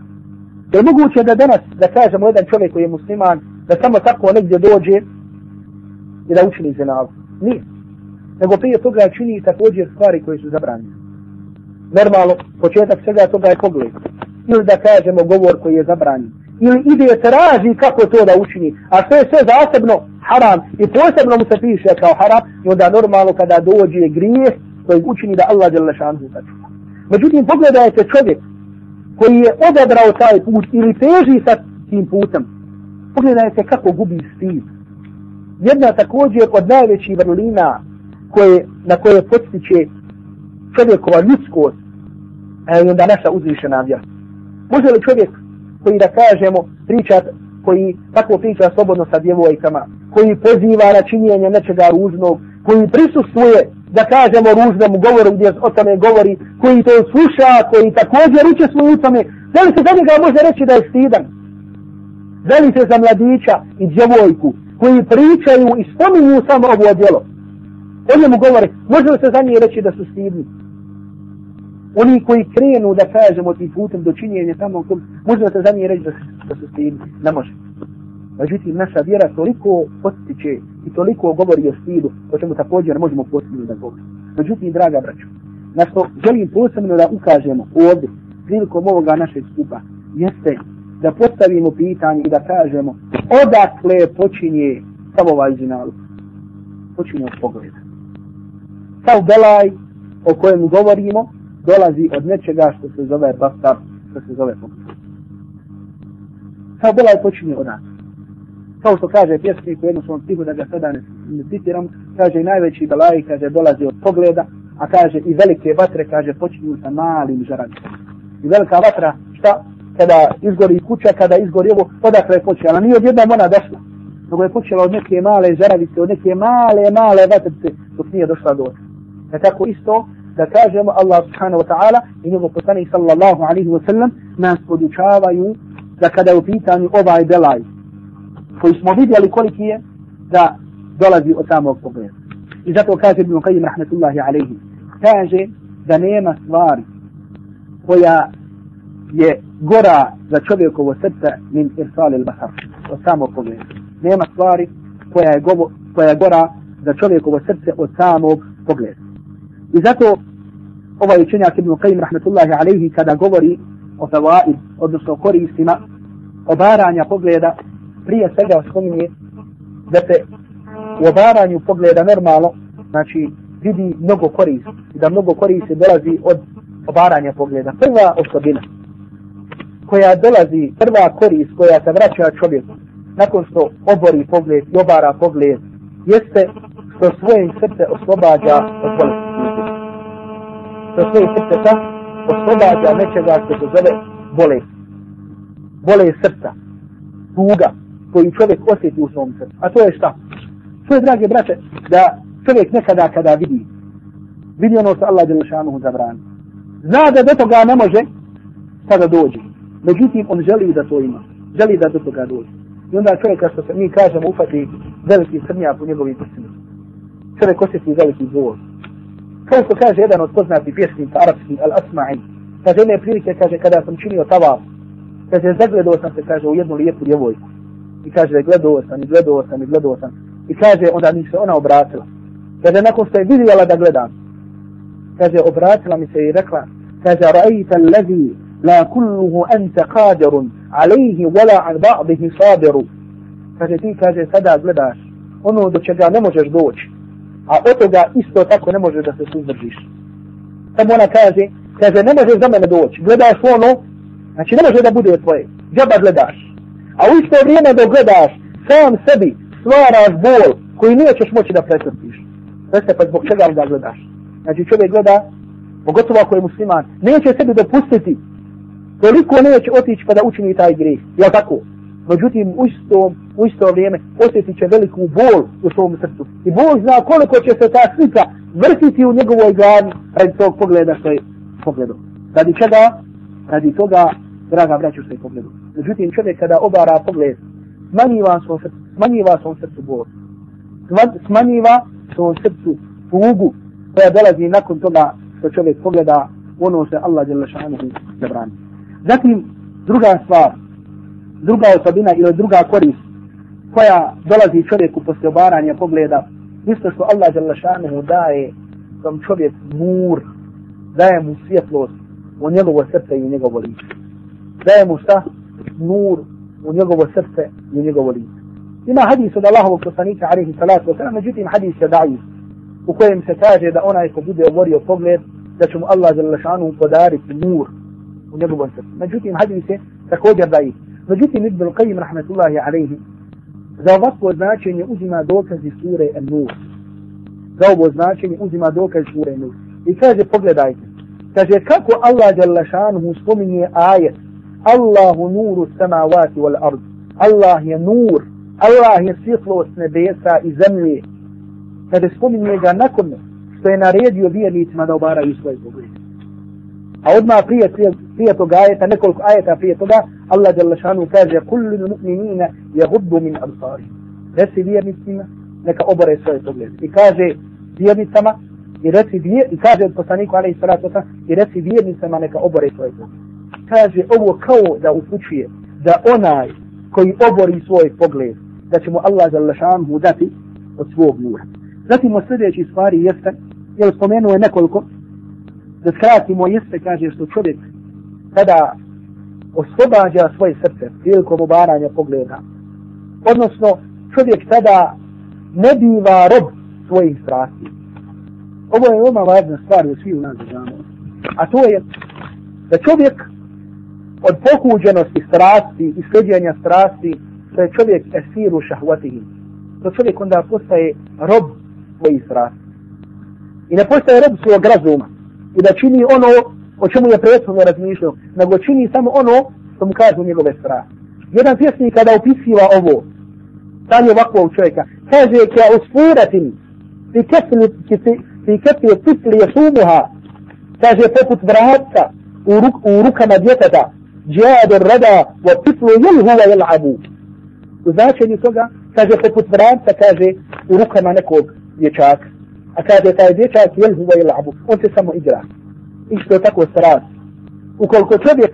Je moguće da danas, da kažemo jedan čovjek koji je musliman, da samo tako negdje dođe i da učini zinalu. Nije. Nego prije toga čini također stvari koje su zabranjene. Normalno, početak svega toga je pogled. Ili da kažemo govor koji je zabranjen. Ili ide traži kako to da učini. A sve je sve zasebno haram i posebno mu se piše kao haram. I onda normalno kada dođe grijeh koji učini da Allah je šanhu sačuva. Međutim, pogledajte čovjek koji je odabrao taj put ili teži sa tim putem. Pogledajte kako gubi stid. Jedna također od najvećih vrlina koje, na koje postiče čovjekova ljudskost e, onda naša uzvišena vjera. Može li čovjek koji da kažemo pričat, koji tako priča slobodno sa djevojkama, koji poziva na činjenje nečega ružnog, koji prisustuje da kažemo ružnom govoru gdje o tome govori, koji to sluša, koji također uče u tome, da li se za njega može reći da je stidan? Da li se za mladića i djevojku koji pričaju i spominju samo ovo djelo? O njemu govore, može li se za njih reći da su stidni? Oni koji krenu da kažemo tim putem do činjenja tamo, može li se za njih reći da se, da se tim Ne može. Međutim, naša vjera toliko postiče i toliko govori o stilu, o čemu također možemo posebno da govori. Međutim, draga braćo, na što želim posebno da ukažemo ovdje, prilikom ovoga našeg skupa, jeste da postavimo pitanje i da kažemo odakle počinje sav ovaj zinaluk. Počinje od pogleda. Sav belaj o kojem govorimo dolazi od nečega što se zove bastar, što se zove pogled. Kao bolaj počinje od nas kao što kaže pjesnik u jednom svom stihu da ga sada ne, ne citiram, kaže i najveći belaj, kaže, dolazi od pogleda, a kaže i velike vatre, kaže, počinju sa malim žaravicama. I velika vatra, šta? Kada izgori kuća, kada izgori ovo, odakle je počela. Nije odjednom ona došla, nego je počela od neke male žaravice, od neke male, male vatrice, dok nije došla do otra. E tako isto, da kažemo Allah subhanahu wa ta'ala i njegov poslanik sallallahu alaihi wa sallam nas podučavaju da kada je u pitanju ovaj belaj, koji smo vidjeli koliki je da dolazi od samog pogleda. I zato kaže Ibn Qayyim rahmetullahi alaihi, kaže da nema stvari koja je gora za čovjekovo srce min irsal il basar, od samog pogleda. Nema stvari koja je, govo, koja je gora za čovjekovo srce od samog pogleda. I zato ovaj učenjak Ibn Qayyim rahmetullahi alaihi kada govori o fawaid, odnosno koristima obaranja pogleda, prije svega spominje da se u obaranju pogleda normalno, znači vidi mnogo korist da mnogo koristi dolazi od obaranja pogleda. Prva osobina koja dolazi, prva korist koja se vraća čovjeku nakon što obori pogled i obara pogled jeste što svoje srce oslobađa od bolesti. Što svoje srce oslobađa nečega što se zove bolest. Bolest srca. Tuga koju čovjek osjeti u svom srcu. A to je šta? To je, drage braće, da čovjek nekada kada vidi, vidi ono što Allah Đelešanuhu zabrani. Zna da do toga ne može, sada dođe. Međutim, on želi da to ima. Želi da do toga dođe. I onda čovjeka što se mi kažemo, ufati veliki srnjak u njegovim prsima. Čovjek osjeti veliki bol. Kao što kaže jedan od poznatih pjesnika arapski, Al-Asma'i, kaže, jedne prilike, kaže, kada sam činio tavaf, kaže, zagledao sam se, kaže, u jednu lijepu djevojku. I kaže, gledao sam, i gledao sam, i gledao sam. I kaže, onda mi se ona obratila. Kaže, nakon što je vidjela da gledam, kaže, obratila mi se i rekla, kaže, ra'ajta allazi la kulluhu anta qadirun alaihi wala an ba'dihi sabiru. Kaže, ti, kaže, sada gledaš ono do čega ne možeš doći, a od toga isto tako ne može da se suzdržiš. Samo ona kaže, kaže, ne možeš za mene doći, gledaš ono, znači ne može da bude tvoje, džaba gledaš. A u isto vrijeme dok gledaš, sam sebi stvaraš bol koji nećeš moći da pretrpiš. Reste pa zbog čega da gledaš. Znači čovjek gleda, pogotovo ako je musliman, neće sebi dopustiti toliko neće otići pa da učini taj grijeh, Jel tako? Međutim, u isto, u isto vrijeme osjetit će veliku bol u svom srcu. I Bog zna koliko će se ta slika vrtiti u njegovoj glavi radi tog pogleda što je pogledao. Radi čega? Radi toga, draga braću, što je pogledao. Međutim, čovjek kada obara pogled, smanjiva svom srcu, smanjiva svom srcu bol. Smanjiva svom srcu tugu koja dolazi nakon toga što čovjek pogleda ono što Allah je lašanuhu zabrani. Zatim, druga stvar, druga osobina ili druga korist koja dolazi čovjeku poslije obaranja pogleda, isto što Allah je daje tom čovjek nur, daje mu svjetlost u njegovo srce i u njegovo lice. Daje mu šta? Nur u njegovo srce i u njegovo lice. Ima hadis od Allahovog poslanika, alaihi salatu wa sallam, međutim hadis je daji, u kojem se kaže da onaj ko bude oborio pogled, da će mu Allah za podariti nur u njegovom srcu. Međutim, hadis je također daji. Međutim, Ibn Qajim, rahmetullahi alaihi, za ovakvo značenje uzima dokazi sure An-Nur. Za ovo značenje uzima dokaz sure An-Nur. I kaže, pogledajte, kaže, kako Allah za spominje ajet, Allahu nuru samavati wal ard. Allah je nur, Allah je svjetlost nebesa i zemlje. Kada spominje ga nakon što je naredio vjernicima da obaraju svoje poglede. A odmah prije, prije, prije toga ajeta, nekoliko ajeta prije toga, Allah jalla šanu kaže kullu mu'minina yaguddu min absari. Reci vjernicima, neka obore svoje poglede. I kaže vjernicama, i reci vjer, i kaže od poslaniku alaihi salatu i reci vjernicama neka obore svoje poglede. Kaže ovo kao da upućuje da onaj koji obori svoj pogled, da će mu Allah jalla šanu dati od svog nura. Zatim od sljedećih stvari jeste, jer spomenuo je nekoliko, da skratimo jeste, kaže što čovjek kada oslobađa svoje srce prilikom obaranja pogleda, odnosno čovjek tada ne biva rob svojih strasti. Ovo je veoma važna stvar u svi u nas znamo. A to je da čovjek od pokuđenosti strasti i sljeđenja strasti, da je čovjek esiru šahvatihi. To čovjek onda postaje rob svojih strasti. I ne postaje rob svog razuma i da čini ono o čemu je prethodno razmišljao, nego čini samo ono što mu kažu njegove strasti. Jedan pjesnik kada opisiva ovo, stanje ovakvog čovjeka, kaže ka usfuratin fi kefli fi kefli tifli jesumuha, kaže poput vratka u, ruk, u rukama djeteta, džadu rada wa tiflu jelhuva jel'abu. U značenju toga, kaže poput vratka, kaže u rukama nekog dječaka. A kada taj dječak jel huva ili abu, on se samo igra. Isto tako strast. Ukoliko čovjek,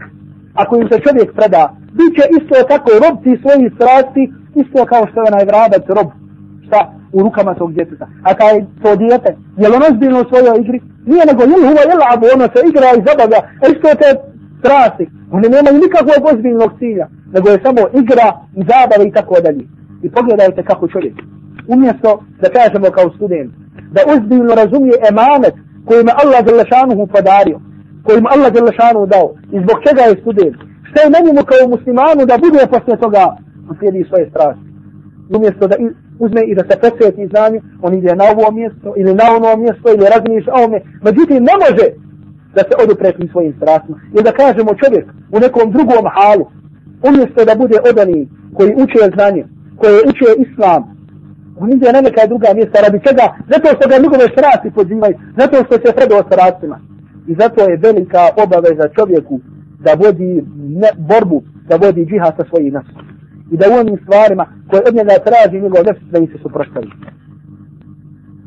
ako im se čovjek preda, bit će isto tako robci svoji strasti, isto kao što je najvrabac rob, šta, u rukama tog djeteta. A taj to djete, je li ono zbiljno u svojoj igri? Nije nego jel huva ili labu, ono se igra i zabavlja, a isto te strasti. Oni nemaju nikakvog ozbiljnog cilja, nego je samo igra i zabava i tako dalje. I pogledajte kako čovjek. Umjesto da kažemo kao student, da ozbiljno razumije emanet koji me Allah Đelešanuhu podario, koji mu Allah Đelešanuhu dao i zbog čega je student. Šta je na njemu kao muslimanu da bude posle toga slijedi svoje strasti. Umjesto da uzme i da se posvijeti znanju, on ide na ovo mjesto ili na ono mjesto ili razmišlja o ome. Međutim, ne može da se odupre tim svojim strastima. Jer da kažemo čovjek u nekom drugom halu, umjesto da bude odani koji uče znanje, koji uče islam, on ide na neka druga mjesta radi čega? Zato što ga njegove strasti pozivaju, zato što se predao strastima. I zato je velika obaveza čovjeku da vodi ne, borbu, da vodi džihad sa svojim nasom. I da u onim stvarima koje od njega traži njegov nefs da im se suprostavi.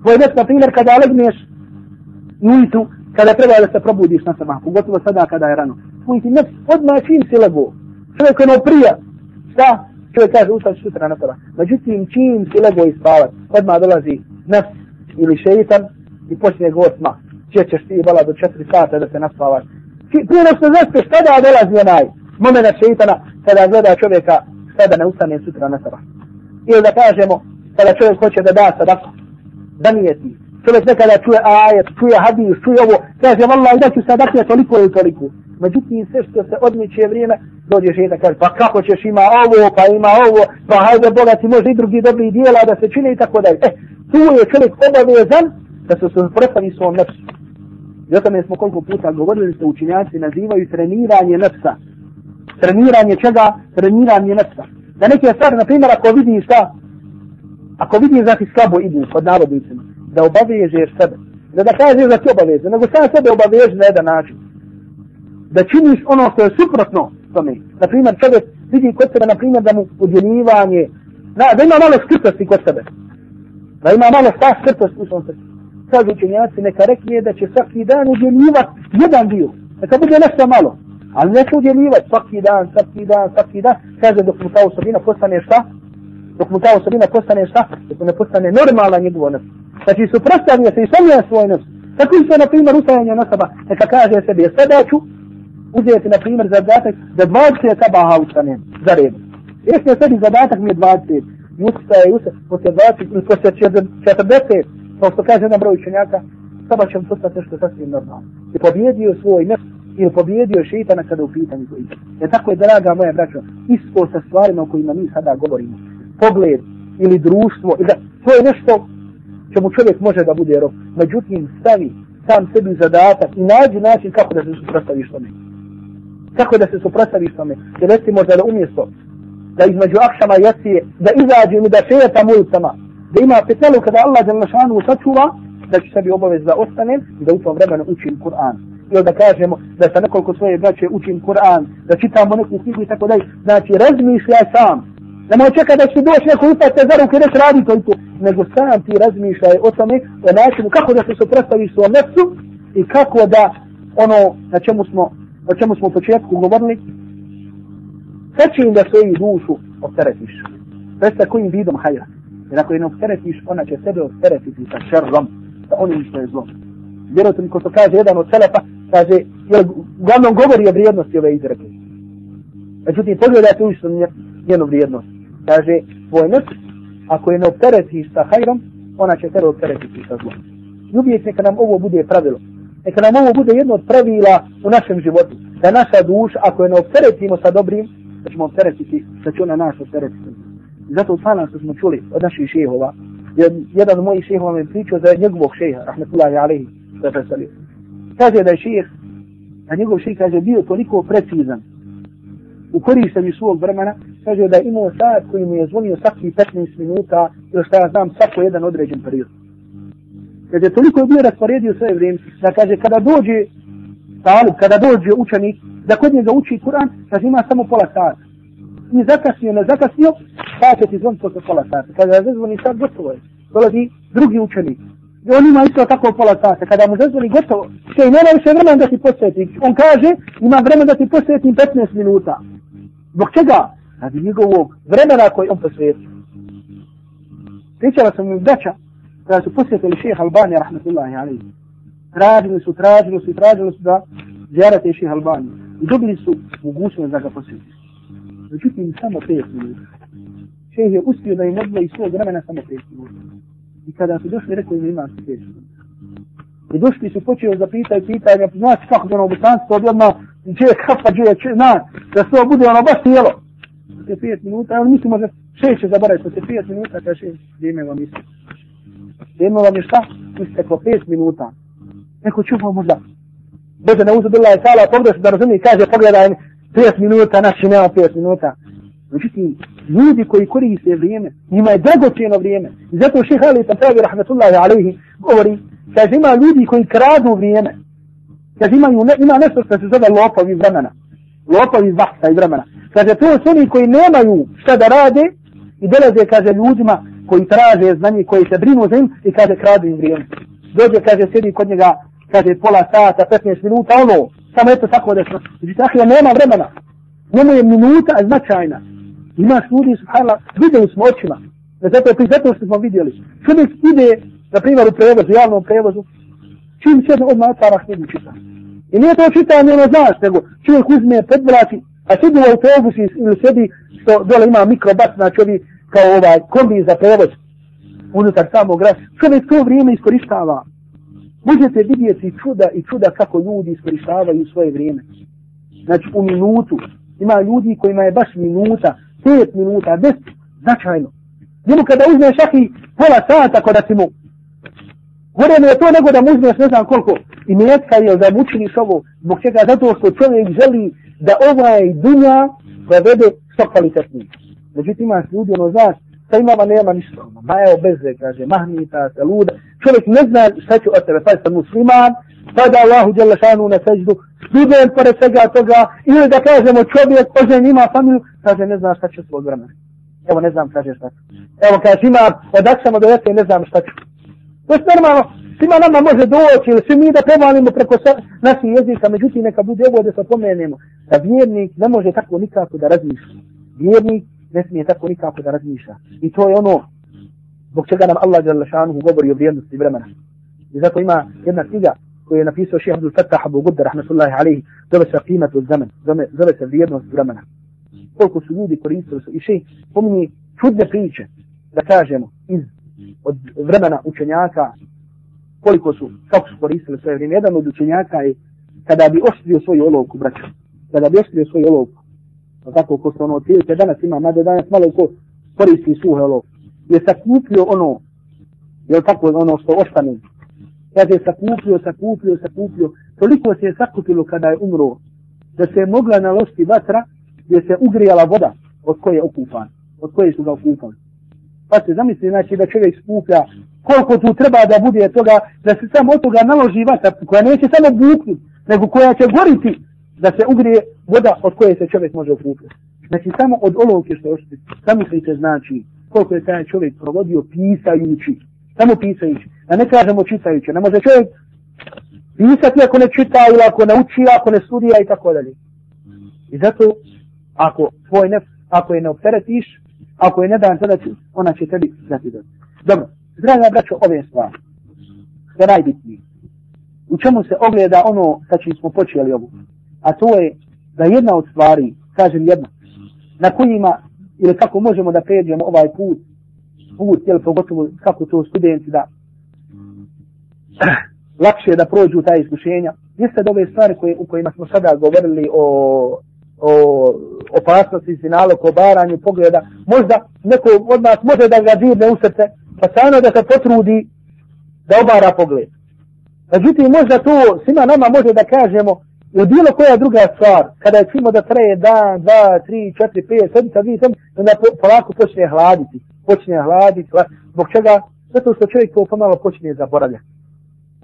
Tvoj nefs, na primjer, kada legneš ujutru, kada treba da se probudiš na sabah, pogotovo sada kada je rano. Tvoj ti nefs odmah čim si lego. Čovjek ono prija. Šta? Čovjek kaže, ustav sutra na sabah. Međutim, čim si lego i spavat, odmah dolazi nefs ili šeitan i počne govor sma. Če ćeš ti bala do četiri sata da se naspavaš. Prije što zaspeš, tada dolazi onaj momena šeitana pa kada gleda čovjeka sada ne ustane sutra na sabah. Ili da kažemo, pa kada čovjek hoće da da sadaku, da nije ti, čovjek nekada čuje ajet, čuje hadis, čuje ovo, kaže, Allah, da ću sad je toliko ili toliko. Međutim, sve što se odmiče vrijeme, dođe žena, kaže, pa kako ćeš ima ovo, pa ima ovo, pa hajde Boga ti može i drugi dobri dijela da se čine i tako dalje. E, tu je čovjek obavezan da se suprostavi svom nefsu. I o tome smo koliko puta govorili se učinjaci nazivaju treniranje nefsa. Treniranje čega? Treniranje nefsa. Da neke stvari, na primjer, ako vidi šta, ako vidi da ti slabo idu pod navodnicima, da obavežeš sebe. Da da kažeš da ti obaveže, nego sam sebe obaveži na jedan način. Da činiš ono što je suprotno tome. Na primjer, čovjek vidi kod sebe, na primjer, da mu udjeljivanje, da, da ima malo skrtosti kod sebe. Da ima malo ta skrtosti u svom srcu. Kažu učenjaci, neka rekne da će svaki dan udjeljivat jedan dio. Neka bude nešto malo. Ali ne udjeljivat svaki dan, svaki dan, svaki dan. Kaže dok mu ta osobina postane šta? Dok mu ta osobina postane šta? Dok mu ne postane normalna njegova nas. Znači suprostavio se i samija svoj nas. Tako se, na primjer, ustajanje nasaba, neka kaže sebi, sada ću uzeti, na primjer, zadatak da 20 sabaha ustanem za red. Jesi je sebi zadatak mi je 20, i ustaje, ustaje, poslije 20, ili poslije 40, kao što kaže jedan broj učenjaka, sada ćem postati nešto sasvim normalno. I pobjedio svoj nes, ili pobjedio šeitana kada u pitanju koji. Je e, tako je, draga moja braćo, isto sa stvarima o kojima mi sada govorimo. Pogled ili društvo, ili da, to je nešto čemu čovjek može da bude rob. Međutim, stavi sam sebi zadatak i nađi način kako da se suprostaviš tome. Kako da se suprostaviš tome. Jer recimo da umjesto da između akšama jacije, da izađe i da šetam ulicama, da ima petelu kada Allah za našanu sačuva, da ću sebi obavez da ostanem i da u tom vremenu učim Kur'an. Ili da kažemo da sa nekoliko svoje braće učim Kur'an, da čitamo neku knjigu i tako dalje. Znači, razmišljaj sam. Nemoj čekati da će doći neko upate za ruke, reći radi to i to. Nego sam ti razmišljaj o tome, o načinu kako da se suprostaviš svom nefsu i kako da ono na čemu smo, o čemu smo u početku govorili, im da svoju dušu opteretiš. Presta kojim vidom hajra. Jer ako je ne opteretiš, ona će sebe opteretiti sa šerom, sa onim što je zlom. Vjerojatno, ko to kaže jedan od selefa, kaže, jer uglavnom govori o vrijednosti ove izreke. Međutim, pogledajte uvišno njenu vrijednost. Kaže, tvoj nefs, ako je ne opteretiš sa hajrom, ona će tebe opteretiti sa zlom. I uvijek neka nam ovo bude pravilo. Neka nam ovo bude jedno od pravila u našem životu. Da naša duša, ako je ne opteretimo sa dobrim, da ćemo opteretiti, da će ona nas opteretiti. Zato sana što smo čuli od naših šehova, jedan od mojih šehova mi pričao za njegovog šeha, rahmetullahi alaihi, da je. Kaže da je šeh, a njegov šeh kaže bio toliko precizan u korištenju svog vremena, kaže da je imao sat koji mu je zvonio svaki 15 minuta, ili šta ja znam, svako jedan određen period. Kaže, toliko je bio rasporedio svoje vrijeme, da kaže, kada dođe talib, kada dođe učenik, da kod njega uči Kur'an, kaže, ima samo pola sata I zakasnio, ne zakasnio, pa će ti zvon posle pola sata. Kada zazvoni sad, gotovo je. Dolazi drugi učenik. I on ima isto tako pola sata. Kada mu zazvoni, gotovo. Še nema više vremena da ti posjeti. On kaže, ima vremena da ti posjeti 15 minuta. Zbog čega? Radi njegovog vremena koji on posveti. Pričala sam mi braća, kada su posjetili šeha Albanija, rahmatullahi alaihi. Tražili su, tražili su, tražili su da zjarate šeha Albanija. I dobili su mogućnost da ga posjeti. Međutim, samo pet minuta. Šeha je uspio da im odvoji svog vremena samo pet minuta. I kada su došli, rekao im ima pet minuta. I došli su počeo da pitaju, pitaju, ja znaš kako je ono bosanstvo, odjedno, če je kafa, če je, če, da se to bude ono baš tijelo. Te pet minuta, ali mislimo da šest će zaboraviti, te pet minuta, kaže vrijeme vam isto. Vrijeme vam je šta? Isteklo 5 minuta. Neko čupa možda. Bože, ne uzubila je sala, pogledaj se da razumije, kaže, pogledaj, 5 minuta, naši nema 5 minuta. Međutim, ljudi koji koriste vrijeme, njima je dragocjeno vrijeme. I zato šeha Ali Tantavi, rahmetullahi alaihi, govori, kaže, ima ljudi koji kradu vrijeme. Kaže, ima, ima nešto što se zove lopovi vremena. Lopovi vahta i vremena. Kaže, to su oni koji nemaju šta da rade i dolaze, kaže, ljudima koji traže znanje, koji se brinu za im i kaže, kradu im vrijeme. Dođe, kaže, sjedi kod njega, kaže, pola sata, 15 minuta, ono, samo eto tako da. Znači, tako nema vremena. Njemu je minuta značajna. Imaš ljudi, subhanallah, vidjeli smo očima. Ne zato, zato što smo vidjeli. Čovjek ide, na primjer, u prevozu, javnom prevozu, čim sjedne odmah otvara knjigu čita. I nije to čitanje, ono znaš, nego čovjek uzme, predvrati, a sedi u autobusu ili sedi, što dole ima mikrobas, znači ovi, kao ovaj, kombi za prevoz, unutar samog grada. Čovjek to vrijeme iskoristava. Možete vidjeti čuda i čuda kako ljudi iskoristavaju svoje vrijeme. Znači, u minutu. Ima ljudi kojima je baš minuta, pet minuta, deset, značajno. Njemu kada uzmeš šahi pola sata kod da si mu, gore je to nego da mu uzmeš ne znam koliko i metka je da mu učiniš ovo, zbog čega, zato što čovjek želi da ovaj dunja provede što kvalitetnije. Međutim, imaš ljudi, ono znaš, sa imama nema ništa, ono, ma evo beze, kaže, mahnita, se luda, čovjek ne zna šta će od tebe, pa je musliman, pada Allahu djela šanu na seždu, student pored svega toga, ili da kažemo čovjek, ožen ima familiju, kaže, ne zna šta će svog vremena. Evo, ne znam, kaže šta. Evo, kaže, ima od aksama do jete, ne znam šta ću. To je normalno, svima nama može doći, ili svi mi da prevalimo preko naših jezika, međutim, neka bude ovo da se pomenemo, da vjernik ne može tako nikako da razmišlja. Vjernik ne smije tako nikako da razmišlja. I to je ono zbog čega nam Allah dželle šanuhu govori o vrijednosti vremena. I zato ima jedna knjiga koju je napisao Šejh Abdul Fattah Abu Gudda rahmatullahi alejhi, zove se Qimatu zaman, zove, zove se vrijednost vremena. Koliko su ljudi koristili su i šejh pomni čudne priče da kažemo iz od vremena učenjaka koliko su, kako su koristili svoje vrijeme. Jedan od učenjaka je kada bi oštrio svoju olovku, braćo, kada bi oštrio svoju olovku, Pa tako ko što ono otprilike danas ima, mada danas malo ko koristi suhe olovke, je sakupio ono, je tako ono što ostane. Ja je sakupio, sakupio, sakupio. Toliko se je sakupilo kada je umro, da se je mogla nalosti vatra gdje se ugrijala voda od koje je okupan, od koje su ga okupali. Pa se zamisli, znači da čovjek skuplja koliko tu treba da bude toga, da se samo od toga naloži vatra koja neće samo buknuti, nego koja će goriti da se ugrije voda od koje se čovjek može okupiti. Znači samo od olovke što ošte. Zamislite znači koliko je taj čovjek provodio pisajući, samo pisajući, a ne kažemo čitajući, ne može čovjek pisati ako ne čita ili ako ne uči, ako ne studija i tako dalje. I zato, ako tvoj nef, ako je ne opteretiš, ako je ne dan tada, ona će tebi znati dati. Dobro, draga braćo, ove stvari, što najbitnije, u čemu se ogleda ono sa čim smo počeli ovu, a to je da jedna od stvari, kažem jedna, na kojima ili kako možemo da pređemo ovaj put, put, jel, pogotovo kako to studenti da lakše da prođu ta iskušenja, jeste da ove stvari koje, u kojima smo sada govorili o, o opasnosti sinalo, o baranju pogleda, možda neko od nas može da ga dirne u srce, pa stvarno da se potrudi da obara pogled. Međutim, možda to svima nama može da kažemo, Ili bilo koja druga stvar, kada je čimo da traje dan, dva, tri, četiri, pet, sedmica, dvije, sedmica, onda polako počne hladiti. Počne hladiti, zbog čega? Zato što čovjek to pomalo počne zaboravljati.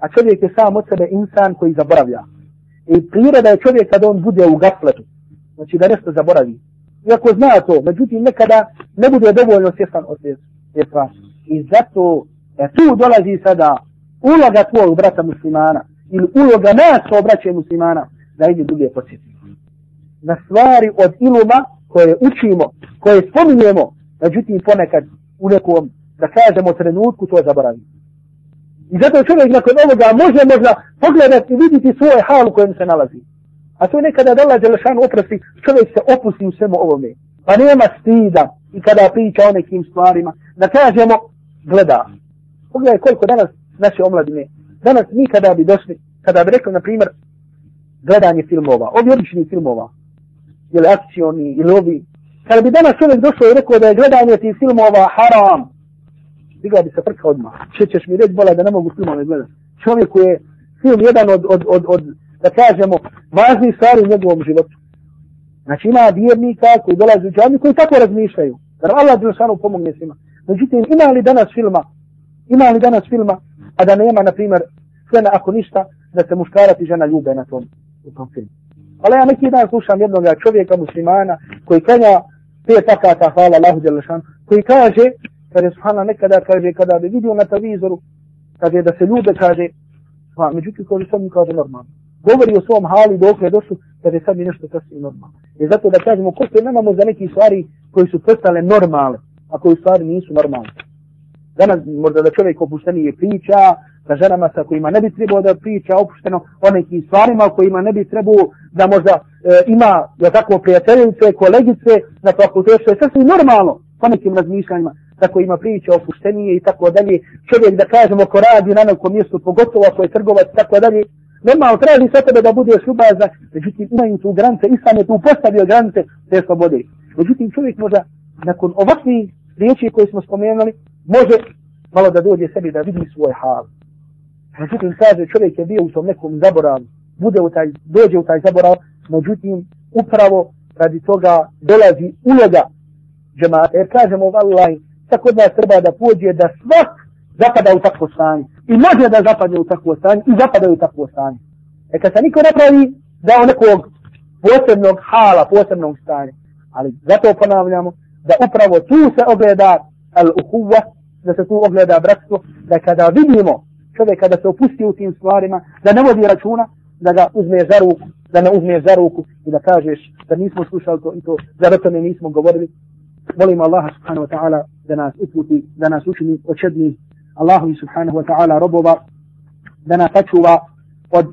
A čovjek je sam od sebe insan koji zaboravlja. I priroda je čovjek kada on bude u gafletu. Znači da nešto zaboravi. Iako zna to, međutim nekada ne bude dovoljno svjestan od te stvari. I zato e, tu dolazi sada uloga tvojeg brata muslimana ili uloga nas kao braće muslimana da ide druge podsjeti. Na stvari od iluma koje učimo, koje spominjemo, međutim ponekad u nekom, da kažemo, trenutku to zaboravi. I zato čovjek nakon ovoga može možda pogledati i vidjeti svoj hal u kojem se nalazi. A to nekada da Allah Đelešanu oprosti, čovjek se opusti u svemu ovome. Pa nema stida i kada priča o nekim stvarima, da kažemo, gleda. Pogledaj koliko danas naše omladine, danas mi kada bi došli, kada bi rekli, na primjer, gledanje filmova, ovi odlični filmova, ili akcioni, ili ovi, kada bi danas čovjek došao i rekao da je gledanje tih filmova haram, digla bi se prka odmah. Če ćeš mi reći bola da ne mogu filmove gledati. Čovjek je film jedan od, od, od, od, da kažemo, važnijih stvari u njegovom životu. Znači ima vjernika koji dolaze u džami koji tako razmišljaju. Jer Allah Đelšanu pomogne svima. Međutim, ima li danas filma, ima li danas filma, a da nema, na primjer, sve na ako ništa, da se muškarac i žena ljube na tom, u tom filmu. Ali ja neki dan slušam jednog čovjeka muslimana koji klanja pet takata, hvala Allahu Đelešanu, koji kaže, kad je Subhana nekada kaže, kada bi vidio na televizoru, kaže da se ljude, kaže, pa međutim, kaže, sad mi kaže normalno. Govori o svom hali dok je došlo, kaže, sad mi nešto sasvim normalno. I zato da kažemo, ko se nemamo za neki stvari koji su postale normale, a koji stvari nisu normalne. Danas možda da čovjek opuštenije priča, sa ženama sa kojima ne bi trebao da priča opušteno o nekim stvarima kojima ne bi trebao da možda e, ima ja tako prijateljice, kolegice na fakultetu, što je sasvim normalno po nekim razmišljanjima tako ima priča opuštenije i tako dalje. Čovjek da kažemo ko radi na nekom mjestu, pogotovo ako je trgovac tako dalje, normalno traži sa tebe da budeš ljubazan, međutim imaju tu granice, islam je tu postavio granice te slobode. Međutim čovjek možda nakon ovakvih riječi koje smo spomenuli, može malo da dođe sebi da vidi svoj hal. Međutim kaže čovjek je bio u tom nekom zaboravu, bude u taj, dođe u taj zaborav, međutim upravo radi toga dolazi uloga džemata. Jer kažemo, vallaj, tako da treba da pođe da svak zapada u takvo stanje. I može da zapadne u takvo stanje i zapada u takvo stanje. E kad se niko napravi da u nekog posebnog hala, posebnog stanja. Ali zato ponavljamo da upravo tu se ogleda al-uhuva, da se tu ogleda bratstvo, da kada vidimo čovjek kada se opusti u tim stvarima, da ne vodi računa, da ga uzme za ruku, da ne uzme za ruku i da kažeš da nismo slušali to i to, da o tome nismo govorili, molim Allaha subhanahu wa ta'ala da nas uputi, da nas učini očedni Allahu subhanahu wa ta'ala robova, da nas sačuva od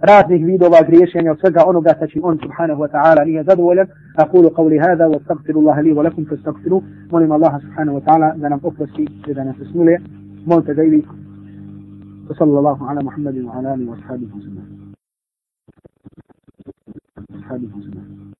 raznih vidova griješenja od svega onoga sa čim on subhanahu wa ta'ala nije zadovoljan. Aqulu qavli hada wa astagfiru Allah li wa lakum fastagfiru. Molim Allaha subhanahu wa ta'ala da nam oprosti i da nas smiluje. Molite da i vi. وصلى الله على محمد وعلى آله وأصحابه وسلم. اصحابه وسلم.